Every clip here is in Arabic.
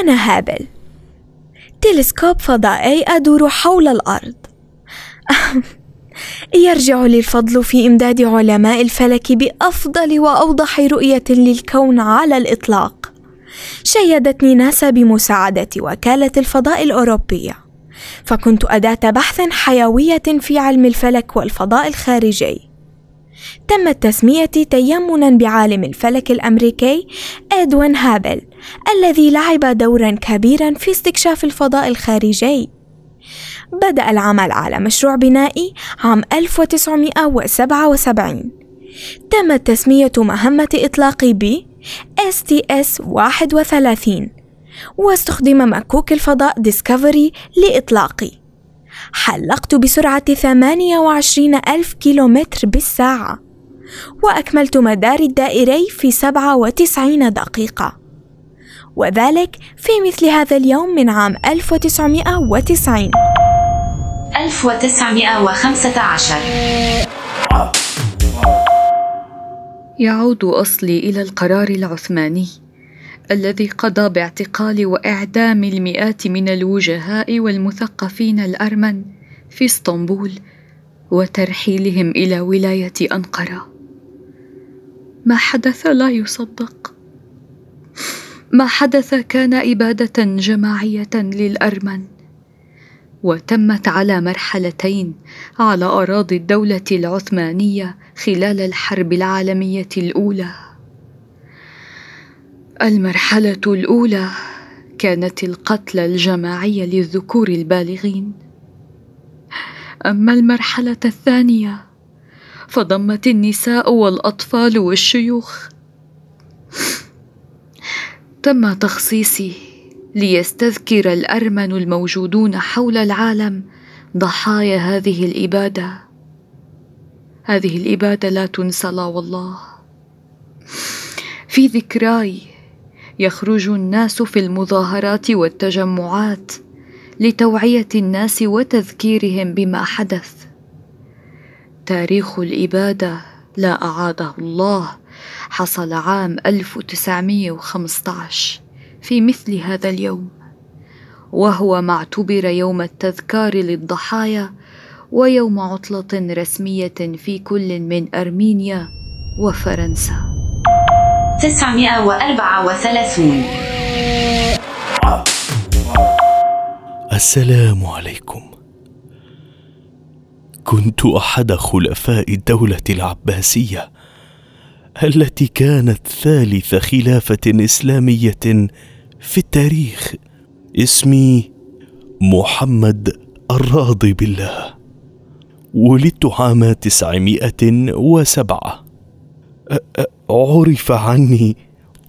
أنا هابل. تلسكوب فضائي أدور حول الأرض. يرجع لي الفضل في إمداد علماء الفلك بأفضل وأوضح رؤية للكون على الإطلاق. شيدتني ناسا بمساعدة وكالة الفضاء الأوروبية. فكنت أداة بحث حيوية في علم الفلك والفضاء الخارجي. تمت تسميتي تيمنا بعالم الفلك الأمريكي إدوين هابل الذي لعب دورا كبيرا في استكشاف الفضاء الخارجي. بدأ العمل على مشروع بنائي عام 1977 تمت تسمية مهمة إطلاقي ب STS 31 واستخدم مكوك الفضاء ديسكفري لإطلاقي حلقت بسرعة 28 ألف كيلومتر بالساعة وأكملت مدار الدائري في 97 دقيقة. وذلك في مثل هذا اليوم من عام 1990 1915 يعود أصلي إلى القرار العثماني. الذي قضى باعتقال وإعدام المئات من الوجهاء والمثقفين الأرمن في اسطنبول وترحيلهم إلى ولاية أنقرة. ما حدث لا يصدق. ما حدث كان إبادة جماعية للأرمن وتمت على مرحلتين على أراضي الدولة العثمانية خلال الحرب العالمية الأولى. المرحلة الأولى كانت القتل الجماعي للذكور البالغين. أما المرحلة الثانية فضمت النساء والأطفال والشيوخ. تم تخصيصي ليستذكر الأرمن الموجودون حول العالم ضحايا هذه الإبادة. هذه الإبادة لا تنسى لا والله. في ذكراي يخرج الناس في المظاهرات والتجمعات لتوعية الناس وتذكيرهم بما حدث. تاريخ الإبادة لا أعاده الله حصل عام 1915 في مثل هذا اليوم وهو ما اعتبر يوم التذكار للضحايا ويوم عطلة رسمية في كل من أرمينيا وفرنسا. 934 السلام عليكم. كنت أحد خلفاء الدولة العباسية التي كانت ثالث خلافة إسلامية في التاريخ. اسمي محمد الراضي بالله. ولدت عام تسعمائة وسبعة. عرف عني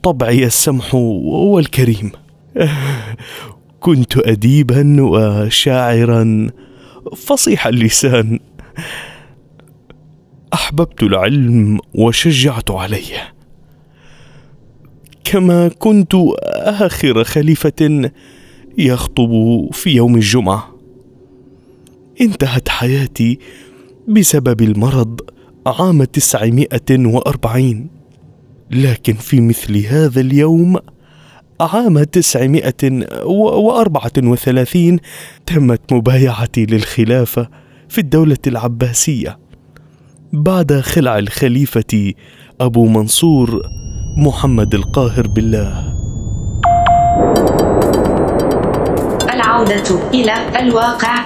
طبعي السمح والكريم كنت اديبا وشاعرا فصيح اللسان. أحببت العلم وشجعت عليه. كما كنت آخر خليفة يخطب في يوم الجمعة. انتهت حياتي بسبب المرض عام تسعمائة وأربعين. لكن في مثل هذا اليوم عام تسعمائة وأربعة وثلاثين تمت مبايعتي للخلافة في الدولة العباسية بعد خلع الخليفة أبو منصور محمد القاهر بالله. العودة إلى الواقع.